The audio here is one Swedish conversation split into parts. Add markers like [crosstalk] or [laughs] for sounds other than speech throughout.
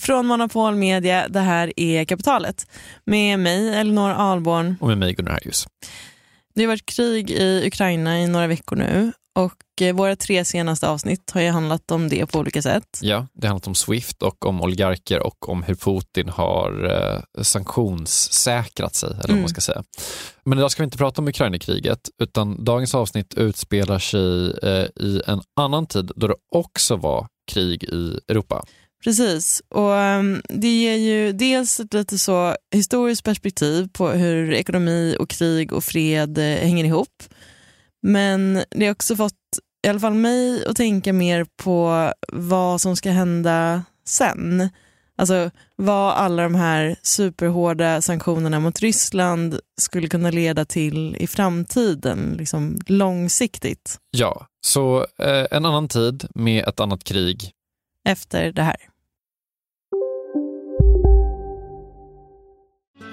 Från Monopol Media, det här är Kapitalet. Med mig, Elinor Alborn. Och med mig, Gunnar Harjus. Det har varit krig i Ukraina i några veckor nu och eh, våra tre senaste avsnitt har ju handlat om det på olika sätt. Ja, det har handlat om Swift och om oligarker och om hur Putin har eh, sanktionssäkrat sig, eller vad man Mm. ska säga. Men idag ska vi inte prata om Ukraina-kriget, utan dagens avsnitt utspelar sig eh, i en annan tid då det också var krig i Europa. Precis, och um, det ger ju dels ett lite så historiskt perspektiv på hur ekonomi och krig och fred eh, hänger ihop. Men det har också fått i alla fall mig att tänka mer på vad som ska hända sen. Alltså vad alla de här superhårda sanktionerna mot Ryssland skulle kunna leda till i framtiden, liksom långsiktigt, Ja, så eh, en annan tid med ett annat krig. efter det här.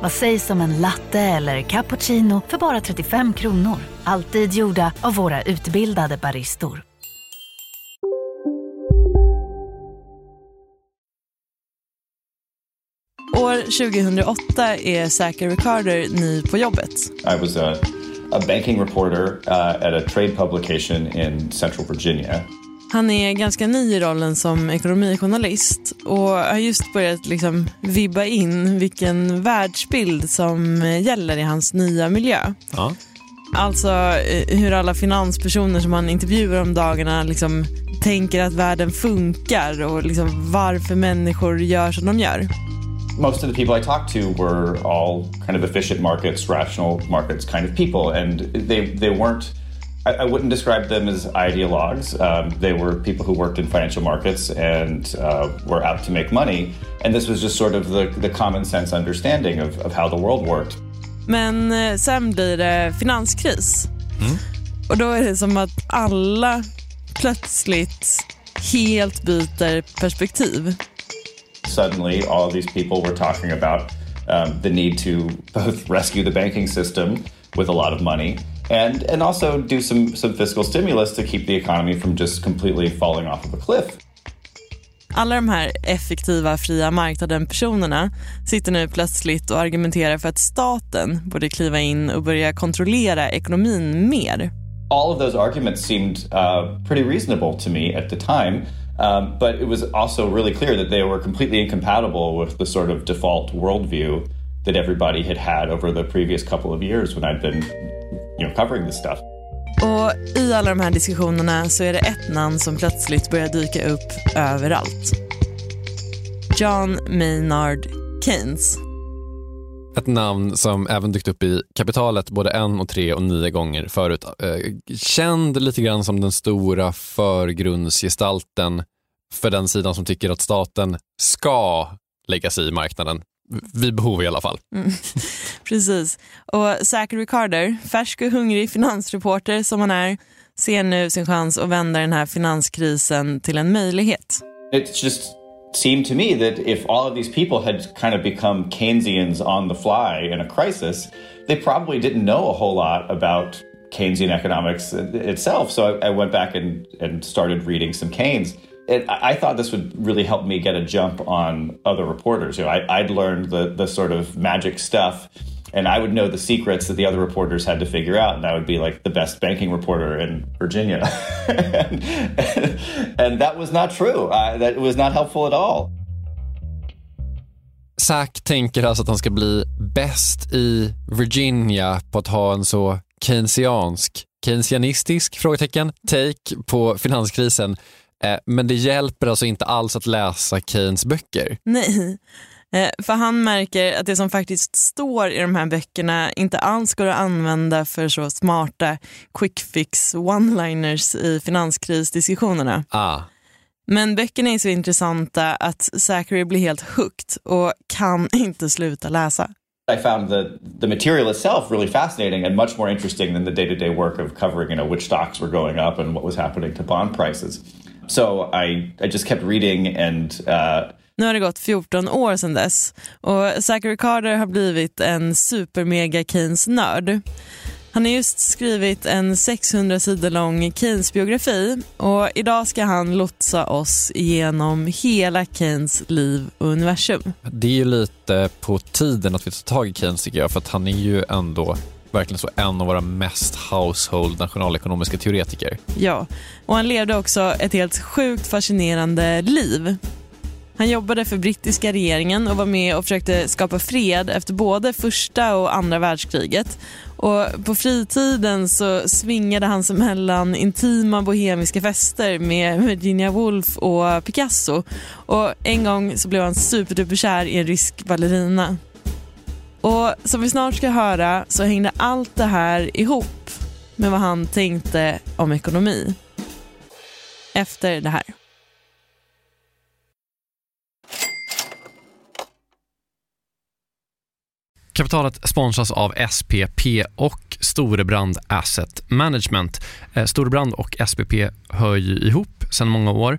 Vad sägs om en latte eller cappuccino för bara 35 kronor? Alltid gjorda av våra utbildade baristor. År 2008 är Zachary Carter ny på jobbet. I was a, a banking reporter uh, at a trade publication in Central Virginia. Han är ganska ny i rollen som ekonomijournalist och har just börjat liksom vibba in vilken världsbild som gäller i hans nya miljö. Ja. Alltså eh, hur alla finanspersoner som han intervjuar om dagarna liksom tänker att världen funkar och liksom varför människor gör som de gör. Most of the people I talked to were all kind of efficient markets, rational markets kind of people, and they they weren't. I, I wouldn't describe them as ideologues. Um, they were people who worked in financial markets and uh, were out to make money, and this was just sort of the, the common sense understanding of, of how the world worked. Men eh, sen blir det finanskris. Och då är det som att alla plötsligt helt byter perspektiv. suddenly all of these people were talking about um, the need to both rescue the banking system with a lot of money and and also do some some fiscal stimulus to keep the economy from just completely falling off of a cliff. Alla de här effektiva fria marknaden-personerna sitter nu plötsligt och argumenterar för att staten borde kliva in och börja kontrollera ekonomin mer. All of those arguments seemed uh, pretty reasonable to me at the time, um, but it was also really clear that they were completely incompatible with the sort of default worldview that everybody had had over the previous couple of years when I'd been, you know, covering this stuff. Och i alla de här diskussionerna så är det ett namn som plötsligt börjar dyka upp överallt. John Maynard Keynes. Ett namn som även dykt upp i kapitalet både en och tre och nio gånger förut. Eh, känd lite grann som den stora förgrundsgestalten för den sidan som tycker att staten ska lägga sig i marknaden. Vid behov i alla fall. [laughs] Precis. Och Zachary Carter, färsk och hungrig finansreporter som han är, ser nu sin chans att vända den här finanskrisen till en möjlighet. It just seemed to me that if all of these people had kind of become Keynesians on the fly in a crisis, they probably didn't know a whole lot about Keynesian economics itself. So I, I went back and, and started reading some Keynes. It, I I thought this would really help me get a jump on other reporters. You know, I, I'd learned the, the sort of magic stuff and I would know the secrets that the other reporters had to figure out, and I would be like the best banking reporter in Virginia. and, [laughs] and that was not true. Uh, that was not helpful at all. Zack tänker alltså att han ska bli bäst i Virginia på att ha en så keynesiansk, keynesianistisk frågetecken, take på finanskrisen. Eh, Men det hjälper alltså inte alls att läsa Keynes böcker. Nej, Eh, för han märker att det som faktiskt står i de här böckerna inte alls går att använda för så smarta quick fix one-liners i finanskrisdiskussionerna. Ah, Men böckerna är så intressanta att Zachary blir helt hooked och kan [laughs] inte sluta läsa. I found the, the material itself really fascinating and much more interesting than the day to day work of covering, you know, which stocks were going up and what was happening to bond prices. So I, I just kept reading and uh, nu har det gått 14 år sedan dess och Zachary Carter har blivit en supermega Keynes-nörd. Han har just skrivit en 600 sidor lång Keynes-biografi och idag ska han lotsa oss igenom hela Keynes liv och universum. Det är ju lite på tiden att vi tar tag i Keynes tycker jag, för att han är ju ändå verkligen så en av våra mest household nationalekonomiska teoretiker. Ja, och han levde också ett helt sjukt fascinerande liv. Han jobbade för brittiska regeringen och var med och försökte skapa fred efter både första och andra världskriget. Och på fritiden så svingade han sig mellan intima bohemiska fester med Virginia Woolf och Picasso. Och en gång så blev han superduperkär i en rysk ballerina. Och som vi snart ska höra så hängde allt det här ihop med vad han tänkte om ekonomi. Efter det här. Kapitalet sponsras av SPP och Storebrand Asset Management. Eh, Storebrand och SPP hör ju ihop sedan många år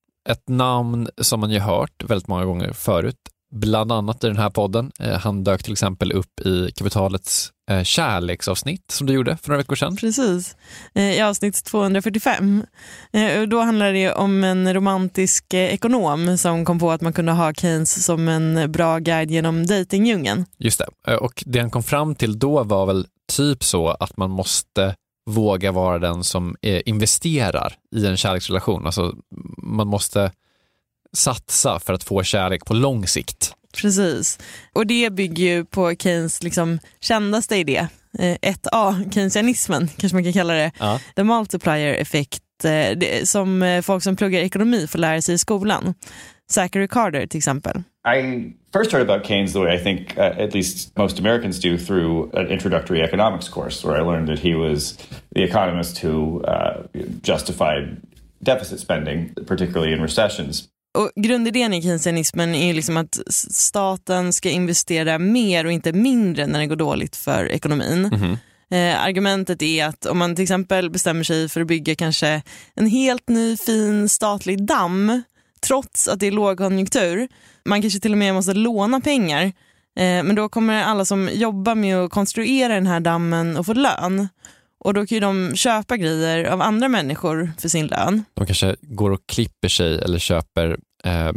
ett namn som man ju hört väldigt många gånger förut, bland annat i den här podden. Eh, han dök till exempel upp i Kapitalets eh, kärleksavsnitt som du gjorde för några veckor sedan. Precis, eh, i avsnitt 245. Då handlade det om en romantisk ekonom som kom på att man kunde ha Keynes som en bra guide genom dejtingdjungeln. Just det, och det han kom fram till då var väl typ så att man måste våga vara den som eh, investerar i en kärleksrelation. Alltså, man måste satsa för att få kärlek på lång sikt. Precis, och det bygger ju på Keynes liksom kändaste idé, 1A, eh, keynesianismen kanske man kan kalla det, ja. the multiplier effect, eh, som folk som pluggar ekonomi får lära sig i skolan. Zachary Carter till exempel. I first heard about Keynes the way I think uh, at least most Americans do through an introductory economics course, where I learned that he was the economist who uh, justified deficit spending, particularly in recessions. Och grundidén i keynesianismen är liksom att staten ska investera mer och inte mindre när det går dåligt för ekonomin. Mm -hmm. Eh, argumentet är att om man till exempel bestämmer sig för att bygga kanske en helt ny fin statlig damm trots att det är lågkonjunktur. Man kanske till och med måste låna pengar. Eh, men då kommer alla som jobbar med att konstruera den här dammen att få lön. Och då kan ju de köpa grejer av andra människor för sin lön. De kanske går och klipper sig eller köper eh,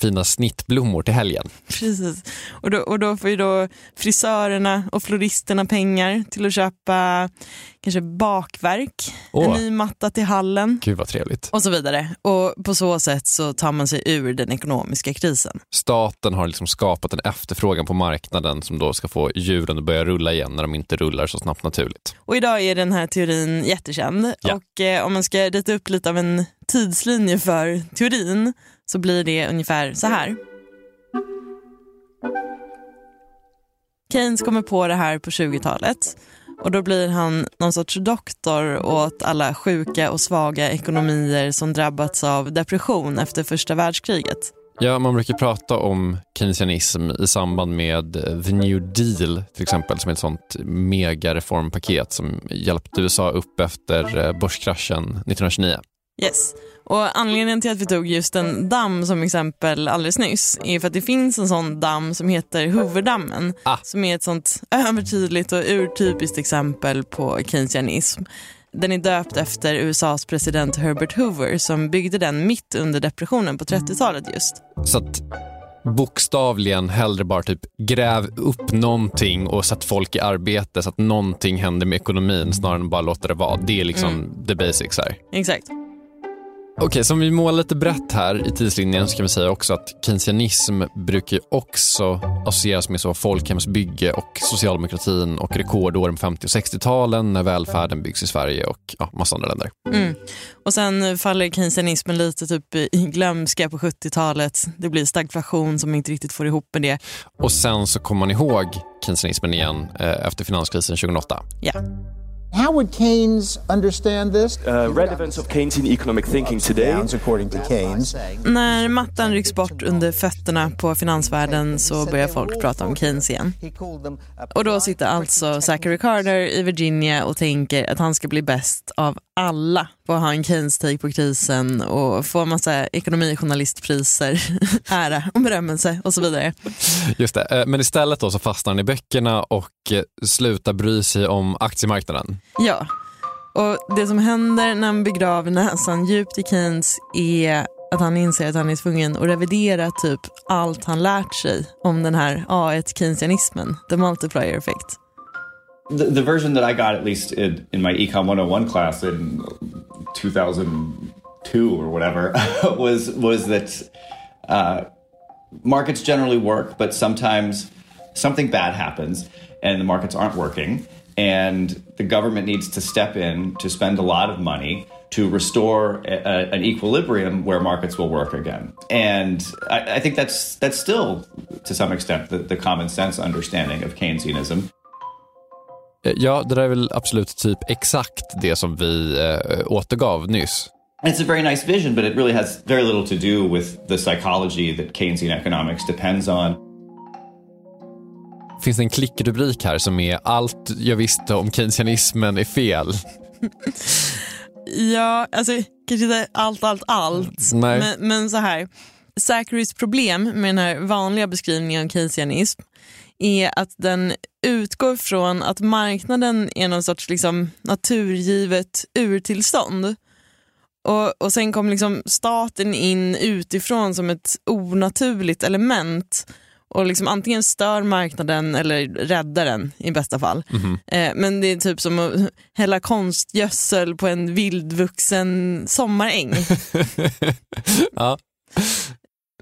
fina snittblommor till helgen. Precis, och då, och då får ju då frisörerna och floristerna pengar till att köpa kanske bakverk, oh. en ny matta till hallen. Gud vad trevligt. Och så vidare. Och på så sätt så tar man sig ur den ekonomiska krisen. Staten har liksom skapat en efterfrågan på marknaden som då ska få djuren att börja rulla igen när de inte rullar så snabbt naturligt. Och idag är den här teorin jättekänd ja. och eh, om man ska rita upp lite av en tidslinje för teorin så blir det ungefär så här. Keynes kommer på det här på 20-talet och då blir han någon sorts doktor åt alla sjuka och svaga ekonomier som drabbats av depression efter första världskriget. Ja, man brukar prata om keynesianism i samband med The New Deal till exempel som är ett sånt megareformpaket som hjälpte USA upp efter eh, börskraschen 1929. Yes. Och anledningen till att vi tog just en damm som exempel alldeles nyss är för att det finns en sån damm som heter Hooverdammen Ah. som är ett sånt [laughs] övertydligt och urtypiskt exempel på keynesianism. Den är döpt efter USAs president Herbert Hoover som byggde den mitt under depressionen på 30-talet just. Så att bokstavligen hellre bara typ gräv upp någonting och sätt folk i arbete så att någonting händer med ekonomin snarare än bara låta det vara. Det är liksom the basics här. Exakt. Okej, som vi målar lite brett här i tidslinjen så kan vi säga också att keynesianism brukar också associeras med så folkhemsbygge och socialdemokratin och rekordåren på 50 och 60-talen när välfärden byggs i Sverige och ja, massa andra länder. Mm. Och sen faller keynesianismen lite typ i glömska på 70-talet. Det blir stagflation som inte riktigt får ihop med det. Och sen så kommer man ihåg keynesianismen igen eh, efter finanskrisen 2008. Ja. How would Keynes understand this? Uh, relevance of Keynesian economic thinking today. According to Keynes. När mattan rycks bort under fötterna på finansvärlden så börjar folk prata om Keynes igen. Och då sitter alltså Zachary Carter i Virginia och tänker att han ska bli bäst av alla att ha en Keynes-take på krisen och få en massa ekonomijournalistpriser, [laughs] ära och berömmelse och så vidare. Just det, eh, men istället då så fastnar han i böckerna och eh, slutar bry sig om aktiemarknaden. Ja, och det som händer när han begraver näsan djupt i Keynes är att han inser att han är tvungen att revidera typ allt han lärt sig om den här A1 keynesianismen, the multiplier effect. The, the version that I got, at least in, in my Econ 101 class in 2002 or whatever, [laughs] was was that uh, markets generally work, but sometimes something bad happens and the markets aren't working, and the government needs to step in to spend a lot of money to restore a, a, an equilibrium where markets will work again. And I, I think that's that's still, to some extent, the, the common sense understanding of Keynesianism. Eh, Ja, det där är väl absolut typ exakt det som vi eh, återgav nyss. It's a very nice vision, but it really has very little to do with the psychology that Keynesian economics depends on. Finns det en klickrubrik här som är allt jag visste om keynesianismen är fel? [laughs] Ja, alltså kanske inte allt, allt, allt. Nej. Men, men så här. Zacharys problem med den här vanliga beskrivningen av keynesianism är att den utgår från att marknaden är någon sorts liksom, naturgivet urtillstånd. Och, och sen kommer liksom staten in utifrån som ett onaturligt element och liksom antingen stör marknaden eller räddar den i bästa fall. Eh, men det är typ som att hälla konstgödsel på en vildvuxen sommaräng. [laughs] Ja.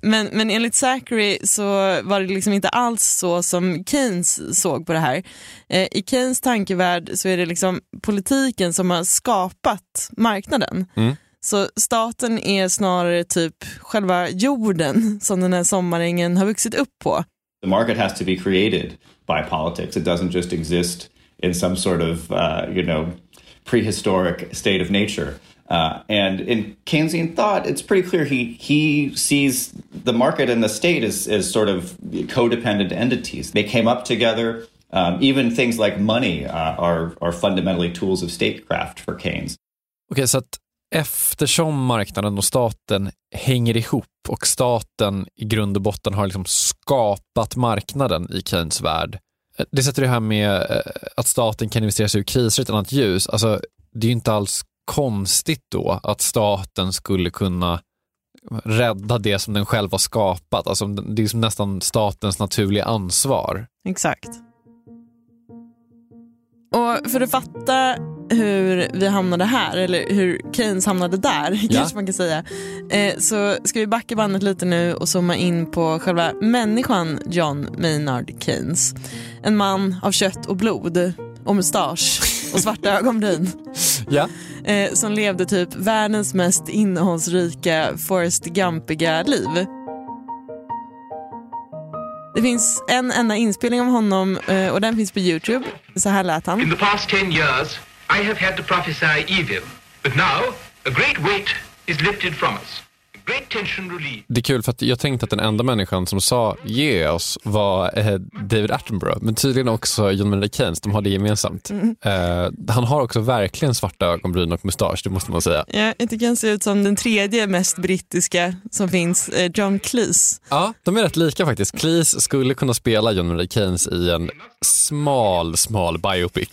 Men, men enligt Zachary så var det liksom inte alls så som Keynes såg på det här. Eh, I Keynes tankevärld så är det liksom politiken som har skapat marknaden. Mm. Så staten är snarare typ själva jorden som den här sommarängen har vuxit upp på. The market has to be created by politics. It doesn't just exist in some sort of, uh, you know, prehistoric state of nature. Uh, and in Keynesian thought, it's pretty clear he he sees the market and the state as, as sort of codependent entities. They came up together. Um, even things like money uh, are are fundamentally tools of statecraft for Keynes. Okej, så att eftersom marknaden och staten hänger ihop och staten i grund och botten har liksom skapat marknaden i Keynes värld. Eh, det sätter det här med eh, att staten kan investera sig ur kriser i ett annat ljus. Alltså, det är ju inte alls konstigt då att staten skulle kunna rädda det som den själv har skapat. Alltså, det är nästan statens naturliga ansvar. Exakt. Och för att fatta hur vi hamnade här, eller hur Keynes hamnade där, [laughs] kanske man kan säga, eh, så ska vi backa bandet lite nu och zooma in på själva människan John Maynard Keynes. En man av kött och blod och mustasch och svarta [laughs] ögonbryn. Ja. Eh, som levde typ världens mest innehållsrika Forrest Gumpiga liv. Det finns en enda inspelning av honom eh, och den finns på Youtube. Så här lät han. In the past ten years, I have had to prophesy evil. But now, a great weight is lifted from us. Det är kul för att jag tänkte att den enda människan som sa ge oss var eh, David Attenborough, men tydligen också John Maynard Keynes. De har det gemensamt. Eh, han har också verkligen svarta ögonbryn och mustasch, det måste man säga. Ja, jag tycker han ser ut som den tredje mest brittiska som finns, eh, John Cleese. Ja, de är rätt lika faktiskt. Cleese skulle kunna spela John Maynard Keynes i en smal, smal biopic.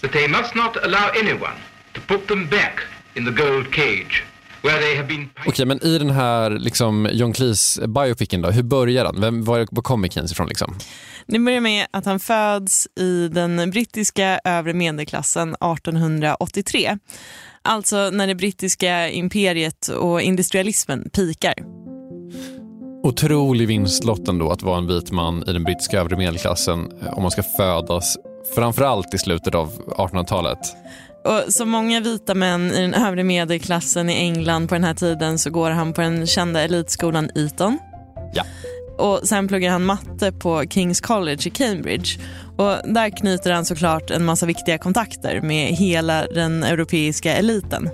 That they must not allow anyone to put them back in the gold cage been Okej, men i den här liksom, John Cleese biopicen då, hur börjar den? Vem, var, var kommer Keynes ifrån? Liksom? Det börjar med att han föds i den brittiska övre medelklassen 1883. Alltså när det brittiska imperiet och industrialismen pikar. Otrolig vinstlott ändå att vara en vit man i den brittiska övre medelklassen eh, om man ska födas framförallt i slutet av 1800-talet. Och som många vita män i den övre medelklassen i England på den här tiden så går han på den kända elitskolan Eton. Ja. Och sen pluggar han matte på Kings College i Cambridge. Och där knyter han såklart en massa viktiga kontakter med hela den europeiska eliten.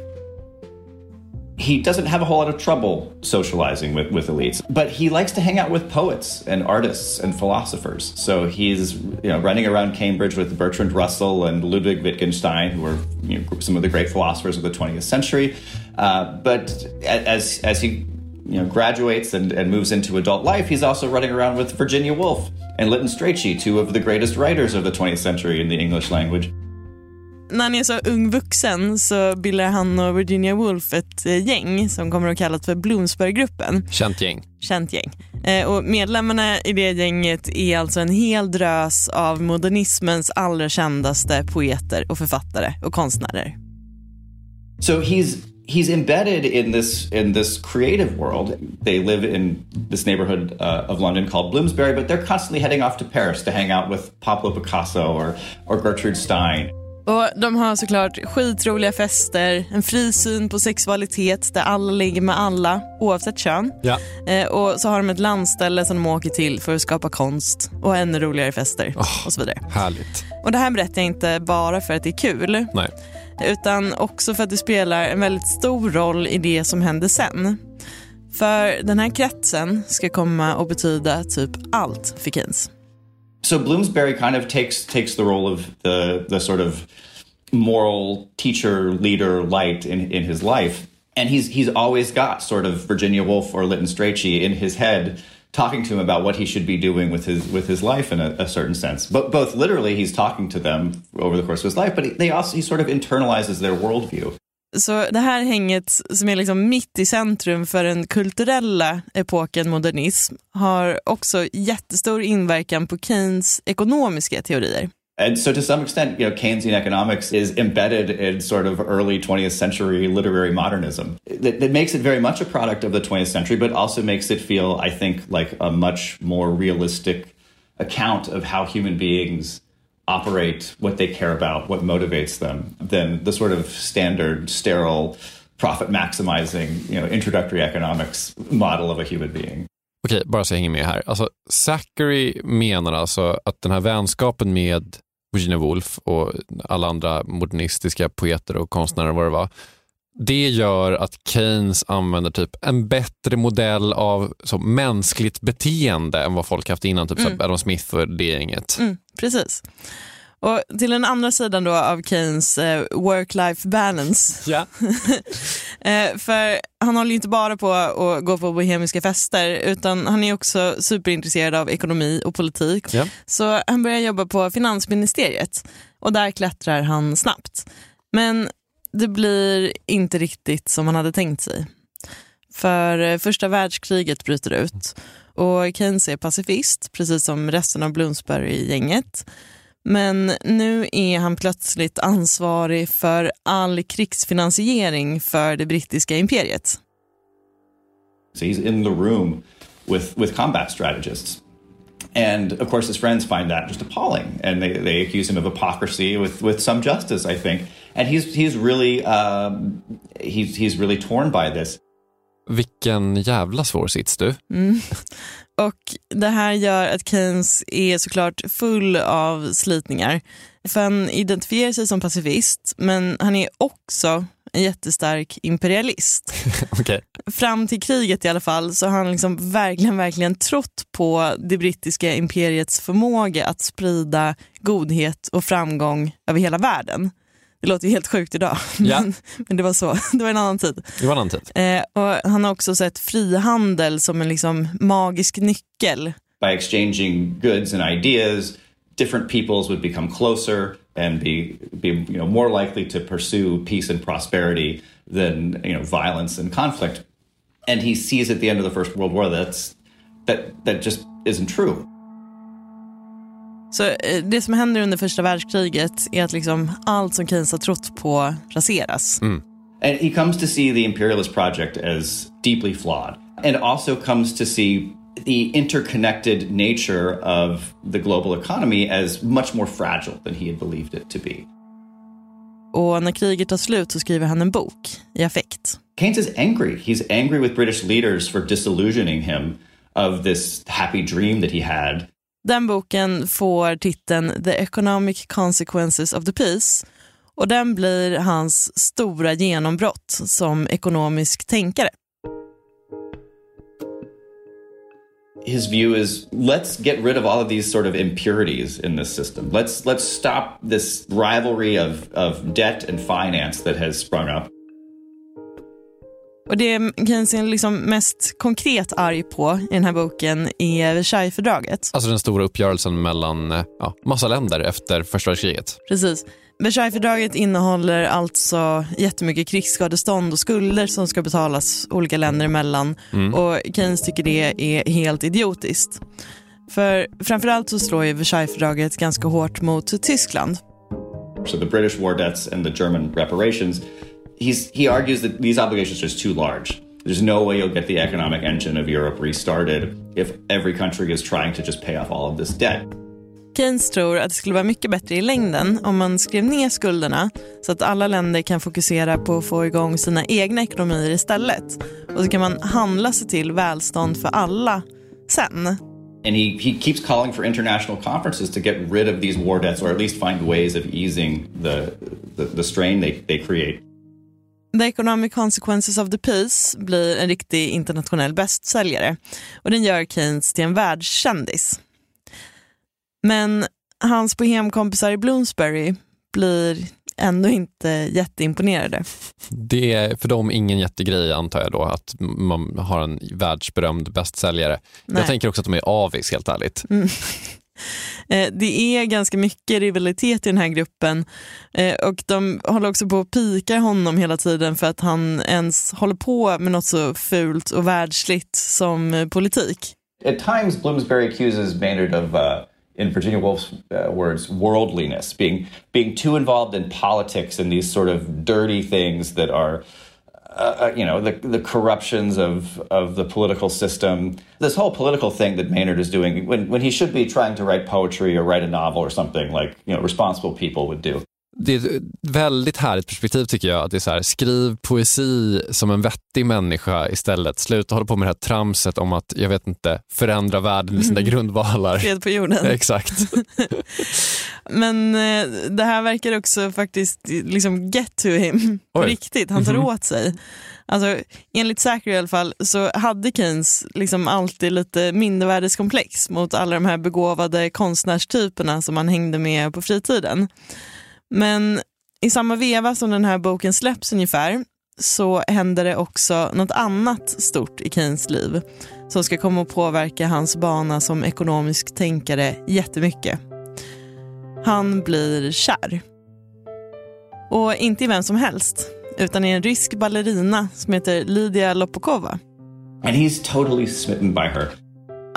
He doesn't have a whole lot of trouble socializing with, with elites, but he likes to hang out with poets and artists and philosophers. So he's you know running around Cambridge with Bertrand Russell and Ludwig Wittgenstein, who were you know, some of the great philosophers of the 20th century. Uh, but as as he you know graduates and, and moves into adult life, he's also running around with Virginia Woolf and Lytton Strachey, two of the greatest writers of the 20th century in the English language. När han är så ung vuxen så bildar han och Virginia Woolf ett eh, gäng som kommer att kallas för Bloomsburygruppen. Känt gäng. Känt gäng. Eh, Och medlemmarna i det gänget är alltså en hel drös av modernismens allra kändaste poeter och författare och konstnärer. So he's he's embedded in this in this creative world. They live in this neighborhood uh, of London called Bloomsbury, but they're constantly heading off to Paris to hang out with Pablo Picasso or or Gertrude Stein. Och de har såklart skitroliga fester, en fri syn på sexualitet där alla ligger med alla oavsett kön. Ja. Eh, och så har de ett landställe som de åker till för att skapa konst och ännu roligare fester och så vidare. Härligt. Och det här berättar jag inte bara för att det är kul, Nej. utan också för att det spelar en väldigt stor roll i det som händer sen. För den här kretsen ska komma att betyda typ allt för Keynes. So Bloomsbury kind of takes takes the role of the the sort of moral teacher, leader, light in in his life, and he's he's always got sort of Virginia Woolf or Lytton Strachey in his head. Talking to him about what he should be doing with his with his life in a, a certain sense, but both literally he's talking to them over the course of his life, but he, they also he sort of internalizes their worldview. Så det här hänget som är liksom mitt i centrum för den kulturella epoken modernism har också jättestor inverkan på Keynes ekonomiska teorier. And so, to some extent, you know, Keynesian economics is embedded in sort of early 20th century literary modernism. That, that makes it very much a product of the 20th century, but also makes it feel, I think, like a much more realistic account of how human beings operate, what they care about, what motivates them, than the sort of standard, sterile, profit maximizing, you know, introductory economics model of a human being. Okej, bara så jag hänger med här. Alltså, Zachary menar alltså att den här vänskapen med Virginia Woolf och alla andra modernistiska poeter och konstnärer vad det var, det gör att Keynes använder typ en bättre modell av så, mänskligt beteende än vad folk haft innan, typ mm. Adam Smith och det gänget. Mm, precis. Och till den andra sidan då av Keynes eh, work-life balance. Ja. [laughs] eh, för han håller ju inte bara på att gå på bohemiska fester utan han är också superintresserad av ekonomi och politik. Ja. Så han börjar jobba på finansministeriet och där klättrar han snabbt. Men det blir inte riktigt som han hade tänkt sig. För eh, första världskriget bryter ut och Keynes är pacifist, precis som resten av Bloomsbury-gänget. Men nu är han plötsligt ansvarig för all krigsfinansiering för det brittiska imperiet. So he's in the room with, with combat strategists. And of course, his friends find that just appalling, and they, they accuse him of hypocrisy with, with some justice, I think. And he's he's really um, he's he's really torn by this. Vilken jävla svår sits du. Mm. Och Det här gör att Keynes är såklart full av slitningar. För Han identifierar sig som pacifist, men han är också en jättestark imperialist. [laughs] okay. Fram till kriget i alla fall så har han liksom verkligen, verkligen trott på det brittiska imperiets förmåga att sprida godhet och framgång över hela världen. Det låter ju helt sjukt idag, [laughs] ja. men, men, det var så. [laughs] Det var en annan tid. Det var en annan tid. Eh, och han har också sett frihandel som en liksom magisk nyckel. By exchanging goods and ideas, different peoples would become closer and be, be you know, more likely to pursue peace and prosperity than you know, violence and conflict. And he sees at the end of the First World War that's, that, that just isn't true. Så eh, det som händer under första världskriget är att liksom allt som Keynes har trott på raseras. Mm. And he comes to see the imperialist project as deeply flawed and also comes to see the interconnected nature of the global economy as much more fragile than he had believed it to be. Och när kriget tar slut så skriver han en bok i affekt. Keynes is angry. He's angry with British leaders for disillusioning him of this happy dream that he had. Den boken får titeln The Economic Consequences of the Peace och den blir hans stora genombrott som ekonomisk tänkare. his view is let's get rid of all of these sort of impurities in this system. Let's let's stop this rivalry of of debt and finance that has sprung up. Och Det Keynes är liksom mest konkret arg på i den här boken är Versaillesfördraget. Alltså den stora uppgörelsen mellan ja, massa länder efter första världskriget. Precis. Versaillesfördraget innehåller alltså jättemycket krigsskadestånd och skulder som ska betalas olika länder emellan. Mm. Och Keynes tycker det är helt idiotiskt. För framförallt så slår ju Versaillesfördraget ganska hårt mot Tyskland. So the British war debts and the German reparations, he's, he argues that these obligations are just too large. There's no way you'll get the economic engine of Europe restarted if every country is trying to just pay off all of this debt. Keynes tror att det skulle vara mycket bättre i längden om man skrev ner skulderna så att alla länder kan fokusera på att få igång sina egna ekonomier istället. Och så kan man handla sig till välstånd för alla sen. And he, he keeps calling for international conferences to get rid of these war debts or at least find ways of easing the, the, the strain they, they create. The Economic Consequences of the Peace blir en riktig internationell bästsäljare och den gör Keynes till en världskändis. Men hans bohemkompisar i Bloomsbury blir ändå inte jätteimponerade. Det är för dem ingen jättegrej antar jag då, att man har en världsberömd bästsäljare. Nej. Jag tänker också att de är avis helt ärligt. Mm. [laughs] Eh, det är ganska mycket rivalitet i den här gruppen eh, och de håller också på att pika honom hela tiden för att han ens håller på med något så fult och världsligt som eh, politik. At times Bloomsbury accuses Maynard of uh in Virginia Woolf's uh, words, worldliness, being being too involved in politics and these sort of dirty things that are, uh, uh, you know, the the corruptions of of the political system. This whole political thing that Maynard is doing when when he should be trying to write poetry or write a novel or something like you know responsible people would do. Det är ett väldigt härligt perspektiv tycker jag. Att det är så här, skriv poesi som en vettig människa istället. Sluta hålla på med det här tramset om att, jag vet inte, förändra världen i sina mm. grundvalar. Fred på jorden. [laughs] [laughs] Exakt. Men eh, det här verkar också faktiskt liksom get to him på Oj. riktigt. Han tar mm -hmm. åt sig. Alltså, enligt Zachary i alla fall så hade Keynes liksom alltid lite mindervärdeskomplex mot alla de här begåvade konstnärstyperna som han hängde med på fritiden. Men i samma veva som den här boken släpps ungefär så händer det också något annat stort i Keynes liv som ska komma att påverka hans bana som ekonomisk tänkare jättemycket. Han blir kär. Och inte i vem som helst, utan i en rysk ballerina som heter Lydia Lopokova. And he's totally smitten by her.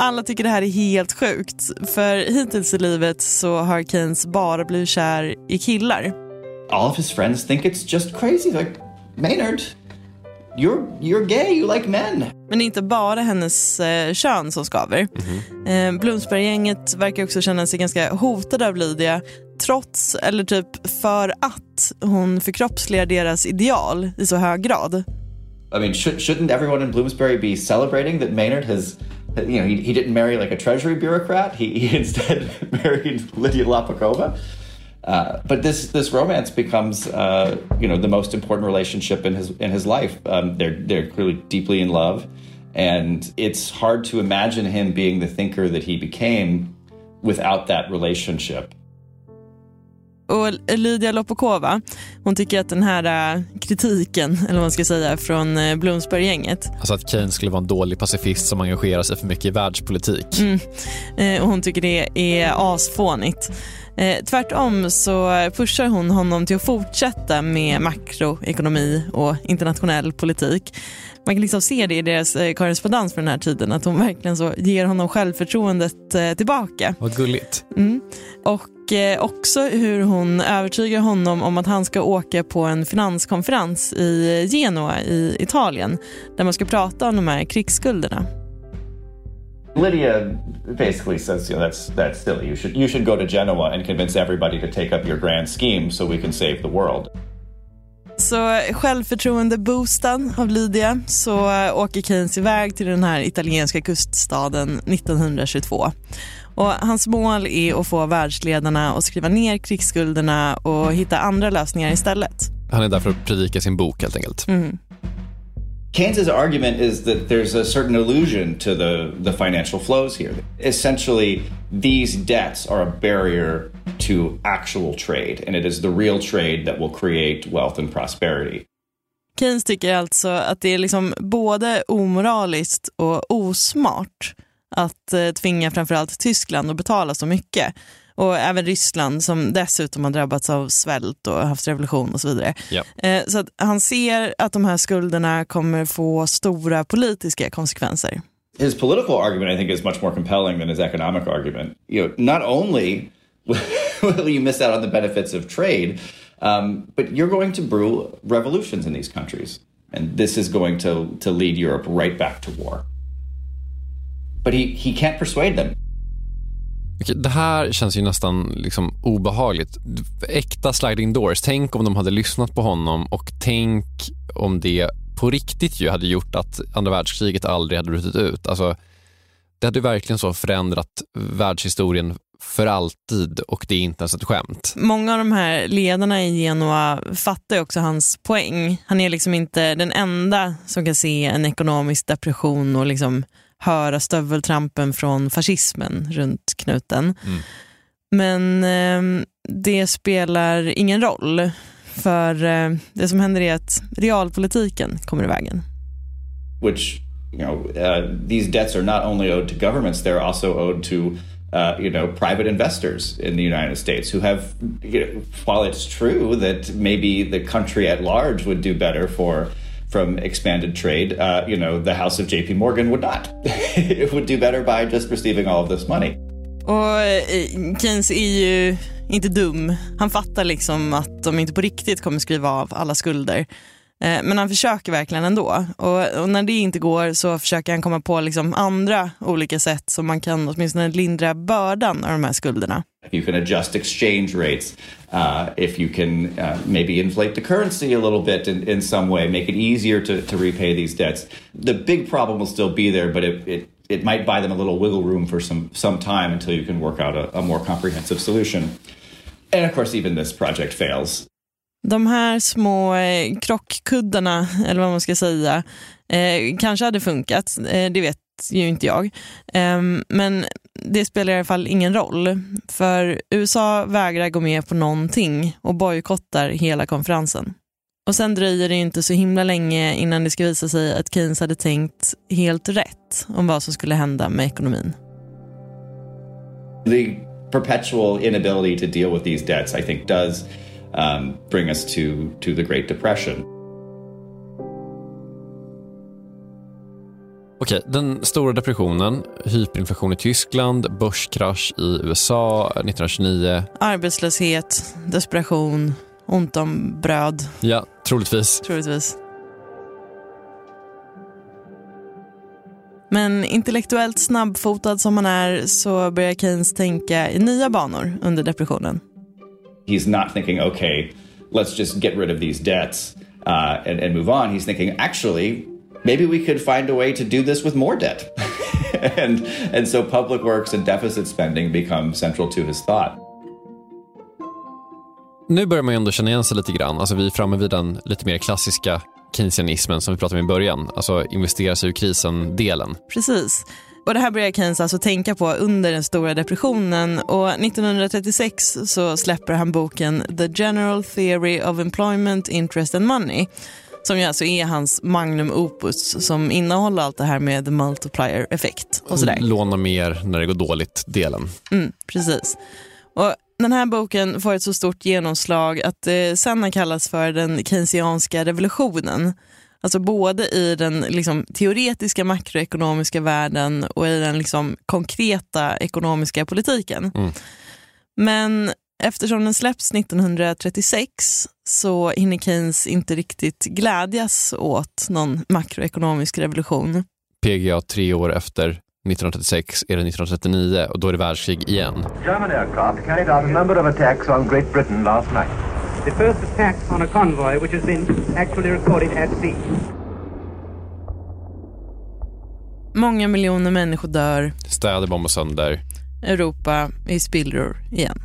Alla tycker det här är helt sjukt, för hittills i livet så har Keynes bara blivit kär i killar. All of his friends think it's just crazy, like Maynard, you're, you're gay, you like men. Men det är inte bara hennes eh, kön som skaver. Mm -hmm. eh, Bloomsbury-gänget verkar också känna sig ganska hotade av Lydia trots, eller typ för att hon förkroppsligar deras ideal i så hög grad. I mean, should, shouldn't everyone in Bloomsbury be celebrating that Maynard has, you know, he, he didn't marry like a treasury bureaucrat. He, he [laughs] instead [laughs] married Lydia Lapakova. Uh, but this this romance becomes, uh, you know, the most important relationship in his in his life. Um, they're they're clearly deeply in love, and it's hard to imagine him being the thinker that he became without that relationship. Och Lydia Lopokova, hon tycker att den här äh, kritiken, eller vad man ska säga, från äh, Bloomsbury-gänget. Alltså att Keynes skulle vara en dålig pacifist som engagerar sig för mycket i världspolitik. Mm. Eh, och hon tycker det är asfånigt. Eh, tvärtom så pushar hon honom till att fortsätta med makroekonomi och internationell politik. Man kan liksom se det i deras eh, korrespondens för den här tiden, att hon verkligen så ger honom självförtroendet eh, tillbaka. Vad gulligt. Mm. Och eh, också hur hon övertygar honom om att han ska åka på en finanskonferens i Genua i Italien, där man ska prata om de här krigsskulderna. Lydia basically says, you know, that's that's silly. You should you should go to Genoa and convince everybody to take up your grand scheme so we can save the world. Så självförtroende-boostad av Lydia så åker Keynes iväg till den här italienska kuststaden 1922. Och hans mål är att få världsledarna att skriva ner krigsskulderna och hitta andra lösningar istället. Han är där för att predika sin bok helt enkelt. Mm. Keynes's argument is that there's a certain illusion to the, the financial flows here. Essentially, these debts are a barrier to actual trade, and it is the real trade that will create wealth and prosperity. Keynes tycker alltså att det är liksom både omoraliskt och osmart att eh, tvinga framförallt Tyskland att betala så mycket och även Ryssland som dessutom har drabbats av svält och haft revolution och så vidare. Ja. Eh, så att han ser att de här skulderna kommer få stora politiska konsekvenser. His political argument, I think, is much more compelling than his economic argument. You know, not only [laughs] will you miss out on the benefits of trade, um, but you're going to brew revolutions in these countries, and this is going to to lead Europe right back to war. But he he can't persuade them. Okej, det här känns ju nästan liksom obehagligt. Äkta sliding doors. Tänk om de hade lyssnat på honom och tänk om det på riktigt ju hade gjort att andra världskriget aldrig hade brutit ut. Alltså, det hade verkligen så förändrat världshistorien för alltid och det är inte ens ett skämt. Många av de här ledarna i Genua fattar ju också hans poäng. Han är liksom inte den enda som kan se en ekonomisk depression och liksom höra stöveltrampen från fascismen runt knuten. Mm. Men eh, det spelar ingen roll. För eh, det som händer är att realpolitiken kommer i vägen. Which you know, uh, these debts are not only owed to governments; they're also owed to uh, you know private investors in the United States who have. You know, while it's true that maybe the country at large would do better for from expanded trade, uh, you know, the House of JP Morgan would not. [laughs] it would do better by just receiving all of this money. Och eh, Keynes är ju inte dum. Han fattar liksom att de inte på riktigt kommer skriva av alla skulder. Eh, men han försöker verkligen ändå. Och, och när det inte går så försöker han komma på liksom andra olika sätt som man kan åtminstone lindra bördan av de här skulderna. You can adjust exchange rates. Uh, if you can uh, maybe inflate the currency a little bit in, in some way, make it easier to, to repay these debts. The big problem will still be there, but it, it, it might buy them a little wiggle room for some, some time until you can work out a, a more comprehensive solution. And of course, even this project fails. De här små eh, krockkuddarna, eller vad man ska säga, eh, kanske hade funkat. Eh, det vet ju inte jag. Eh, men det spelar i alla fall ingen roll. För USA vägrar gå med på någonting och bojkottar hela konferensen. Och sen dröjer det inte så himla länge innan det ska visa sig att Keynes hade tänkt helt rätt om vad som skulle hända med ekonomin. The perpetual inability to deal with these debts, I think, does um, bring us to, to the Great Depression. Okej, den stora depressionen, hyperinflation i Tyskland, börskrasch i USA 1929. Arbetslöshet, desperation, ont om bröd, Ja, troligtvis. troligtvis. Men intellektuellt snabbfotad som han är så börjar Keynes tänka i nya banor under depressionen. He's not thinking, okay, let's just get rid of these debts. uh, and, and move on. He's thinking, actually, maybe we could find a way to do this with more debt. [laughs] and, and so public works and deficit spending become central to his thought. Nu börjar man ju ändå känna igen sig lite grann. Alltså vi är framme vid den lite mer klassiska keynesianismen som vi pratade om i början. Alltså investera sig ur krisen-delen. Precis. Och Det här börjar Keynes alltså tänka på under den stora depressionen och 1936 så släpper han boken The General Theory of Employment, Interest and Money som ju alltså är hans magnum opus som innehåller allt det här med the multiplier effekt och sådär. Låna mer när det går dåligt-delen. Mm, precis. Och den här boken får ett så stort genomslag att det sen har kallats för den keynesianska revolutionen. Alltså både i den liksom, teoretiska makroekonomiska världen och i den liksom, konkreta ekonomiska politiken. Mm. Men eftersom den släpps 1936 så hinner Keynes inte riktigt glädjas åt någon makroekonomisk revolution. PGA tre år efter 1936 är det 1939 och då är det världskrig igen. German aircraft carried out a number of attacks on Great Britain last night. The first attack on a convoy which has been actually recorded at sea. Många miljoner människor dör. Städer bombas sönder. Europa i spillror igen.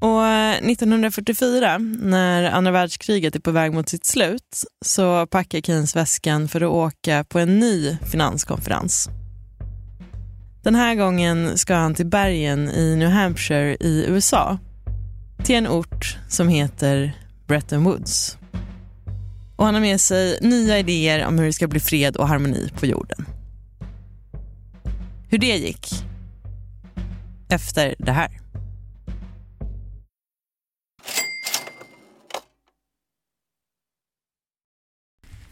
Och 1944, när andra världskriget är på väg mot sitt slut, så packar Keynes väskan för att åka på en ny finanskonferens. Den här gången ska han till bergen i New Hampshire i USA, till en ort som heter Bretton Woods. Och han har med sig nya idéer om hur det ska bli fred och harmoni på jorden. Hur det gick? Efter det här.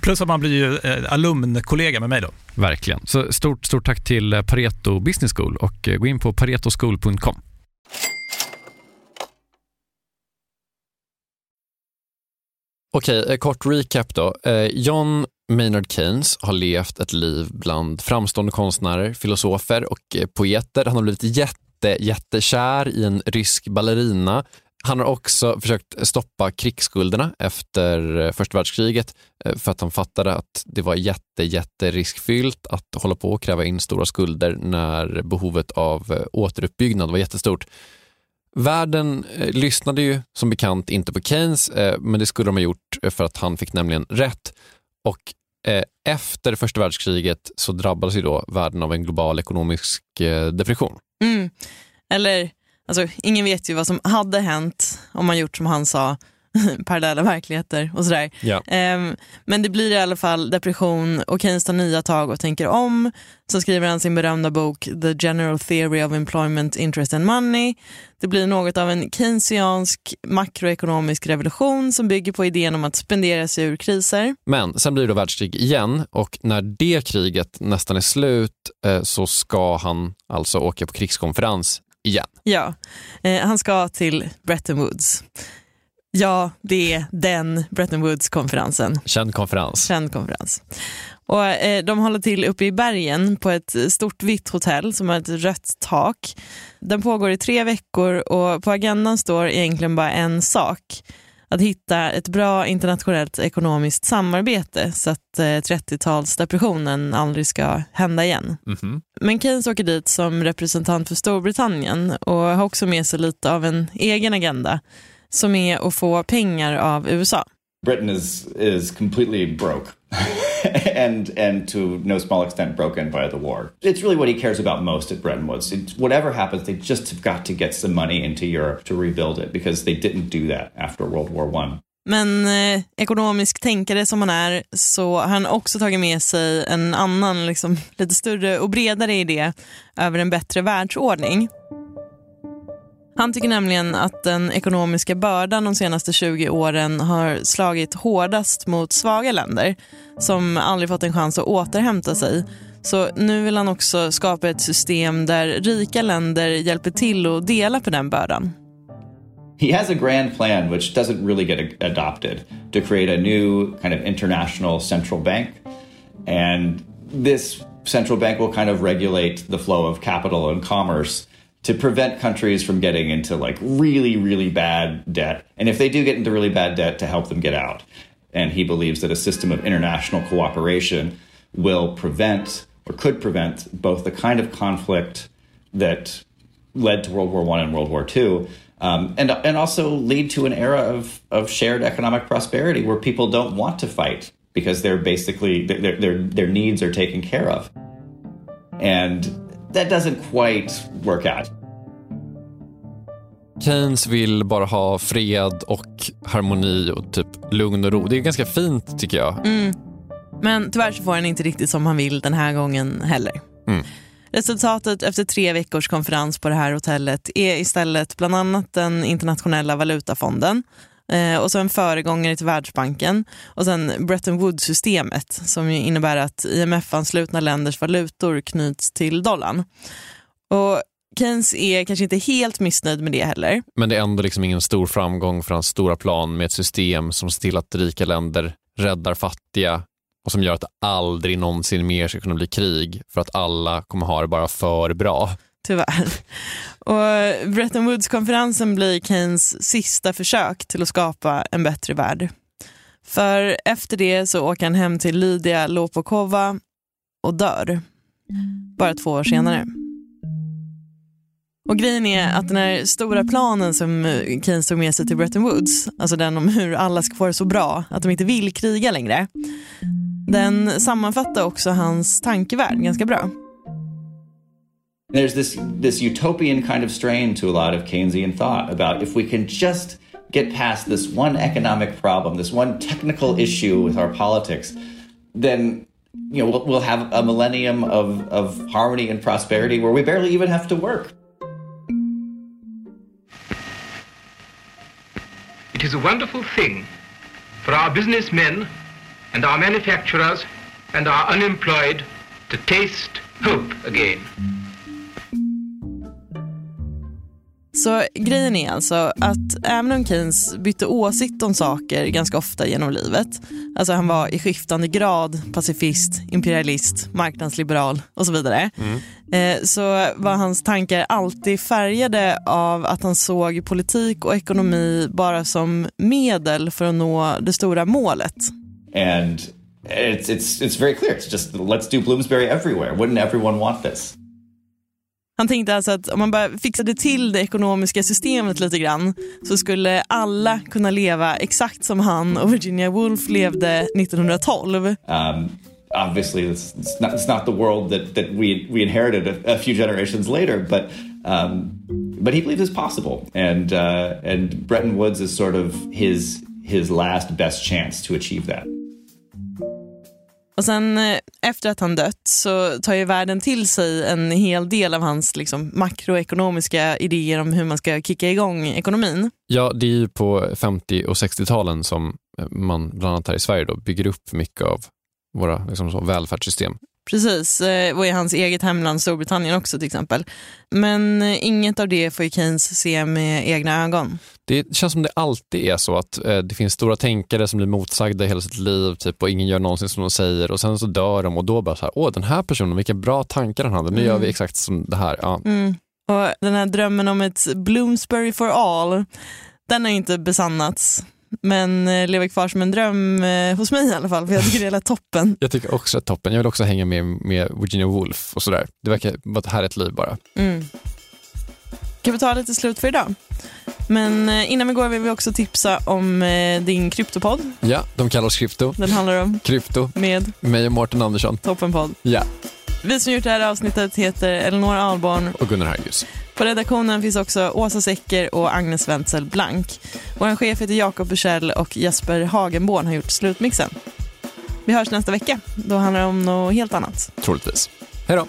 Plus att man blir ju eh, alumnkollega med mig då. Verkligen. Så stort, stort tack till eh, Pareto Business School och eh, gå in på paretoschool.com. Okej, kort recap då. John Maynard Keynes har levt ett liv bland framstående konstnärer, filosofer och poeter. Han har blivit jätte jätte, jättekär i en rysk ballerina. Han har också försökt stoppa krigsskulderna efter eh, första världskriget eh, för att han fattade att det var jätte, jätteriskfyllt att hålla på och kräva in stora skulder när behovet av eh, återuppbyggnad var jättestort. Världen lyssnade ju som bekant inte på Keynes, men det skulle de ha gjort för att han fick nämligen rätt. Och efter första världskriget så drabbades ju då världen av en global ekonomisk depression. Mm. Eller Alltså, ingen vet ju vad som hade hänt om man gjort som han sa, [laughs] parallella verkligheter och sådär. Ja. Um, men det blir i alla fall depression och Keynes tar nya tag och tänker om. Så skriver han sin berömda bok The General Theory of Employment, Interest and Money. Det blir något av en keynesiansk makroekonomisk revolution som bygger på idén om att spendera sig ur kriser. Men sen blir det världskrig igen och när det kriget nästan är slut eh, så ska han alltså åka på krigskonferens igen. Ja, eh, han ska till Bretton Woods. Ja, det är den Bretton Woods-konferensen. Känd konferens. Känd konferens. Och, eh, de håller till uppe i bergen på ett stort vitt hotell som har ett rött tak. Den pågår i tre veckor och på agendan står egentligen bara en sak att hitta ett bra internationellt ekonomiskt samarbete så att eh, 30-talsdepressionen aldrig ska hända igen. Mm -hmm. Men Keynes åker dit som representant för Storbritannien och har också med sig lite av en egen agenda som är att få pengar av USA. Britain is, is completely broke. [laughs] and and to no small extent broken by the war. It's really what he cares about most at Bretton Woods. It's, whatever happens, they just have got to get some money into Europe to rebuild it because they didn't do that after World War One. Men eh, ekonomisk tänkare som han är så har han också tagit med sig en annan, liksom, lite större och bredare idé över en bättre världsordning. Han tycker nämligen att den ekonomiska bördan de senaste 20 åren har slagit hårdast mot svaga länder som aldrig fått en chans att återhämta sig. Så nu vill han också skapa ett system där rika länder hjälper till att dela på den bördan. He has a grand plan which doesn't really get adopted to create a new kind of international central bank. And this central bank will kind of regulate the flow of capital and commerce to prevent countries from getting into like really, really bad debt. And if they do get into really bad debt, to help them get out. And he believes that a system of international cooperation will prevent or could prevent both the kind of conflict that led to World War One and World War Two, um, and and also lead to an era of of shared economic prosperity where people don't want to fight because they're basically their their their needs are taken care of, and that doesn't quite work out. Keynes vill bara ha fred och harmoni och typ lugn och ro. Det är ganska fint tycker jag. Mm. Men tyvärr så får han inte riktigt som han vill den här gången heller. Mm. Resultatet efter tre veckors konferens på det här hotellet är istället bland annat den internationella valutafonden eh, och så en föregångare till Världsbanken och sen Bretton Woods-systemet som innebär att IMF-anslutna länders valutor knyts till dollarn. Och Keynes är kanske inte helt missnöjd med det heller. Men det är ändå liksom ingen stor framgång för hans stora plan med ett system som ser till att rika länder räddar fattiga och som gör att det aldrig någonsin mer ska kunna bli krig för att alla kommer ha det bara för bra. Tyvärr. Och Bretton Woods-konferensen blir Keynes sista försök till att skapa en bättre värld. För efter det så åker han hem till Lydia Lopokova och dör. Bara två år senare. Och grejen är att den här stora planen som Keynes tog med sig till Bretton Woods, alltså den om hur alla ska få det så bra, att de inte vill kriga längre, den sammanfattar också hans tankevärld ganska bra. There's this, this utopian kind of strain to a lot of Keynesian thought about if we can just get past this one economic problem, this one technical issue with our politics, then you know we'll, we'll have a millennium of, of harmony and prosperity where we barely even have to work. It is a wonderful thing for our businessmen and our manufacturers and our unemployed to taste hope again. Så grejen är alltså att även om Keynes bytte åsikt om saker ganska ofta genom livet, alltså han var i skiftande grad pacifist, imperialist, marknadsliberal och så vidare, eh, så var hans tankar alltid färgade av att han såg politik och ekonomi bara som medel för att nå det stora målet. And it's, it's, it's very clear. It's just let's do Bloomsbury everywhere. Wouldn't everyone want this? Han tänkte alltså att om man bara fixade till det ekonomiska systemet lite grann så skulle alla kunna leva exakt som han och Virginia Woolf levde 1912. Um, obviously, it's, not, it's not the world that, that we, we inherited a, a few generations later, but, um, but he believes it's possible. And, uh, and Bretton Woods is sort of his, his last best chance to achieve that. Och sen eh, efter att han dött så tar ju världen till sig en hel del av hans liksom, makroekonomiska idéer om hur man ska kicka igång ekonomin. Ja, det är ju på 50 och 60-talen som eh, man bland annat här i Sverige då bygger upp mycket av våra liksom så, välfärdssystem. Precis, eh, och i hans eget hemland Storbritannien också till exempel. Men eh, inget av det får ju Keynes se med egna ögon. Det känns som det alltid är så att eh, det finns stora tänkare som blir motsagda hela sitt liv typ, och ingen gör någonsin som de säger och sen så dör de och då bara så här, åh den här personen, vilka bra tankar han hade, nu Mm. gör vi exakt som det här. Ja. Mm. Och den här drömmen om ett Bloomsbury for all, den har inte besannats. Men eh, lever kvar som en dröm eh, hos mig i alla fall, för jag tycker det är toppen. Jag tycker också att toppen, jag vill också hänga med, med Virginia Woolf och sådär. Det verkar vara ett härligt liv bara. Mm. Kapitalet är slut för idag. Men eh, innan vi går vill vi också tipsa om din kryptopodd. Ja, de kallar oss krypto. Den handlar om Krypto, med mig och Mårten Andersson. Toppenpodd. Ja, Vi som gjort det här avsnittet heter Elinor Ahlborn. och Gunnar Harjus. På redaktionen finns också Åsa Secker och Agnes Wenzel Blank. Vår chef heter Jakob Bursell och Jesper Hagenborn har gjort slutmixen. Vi hörs nästa vecka. Då handlar det om något helt annat. Troligtvis. Hej då!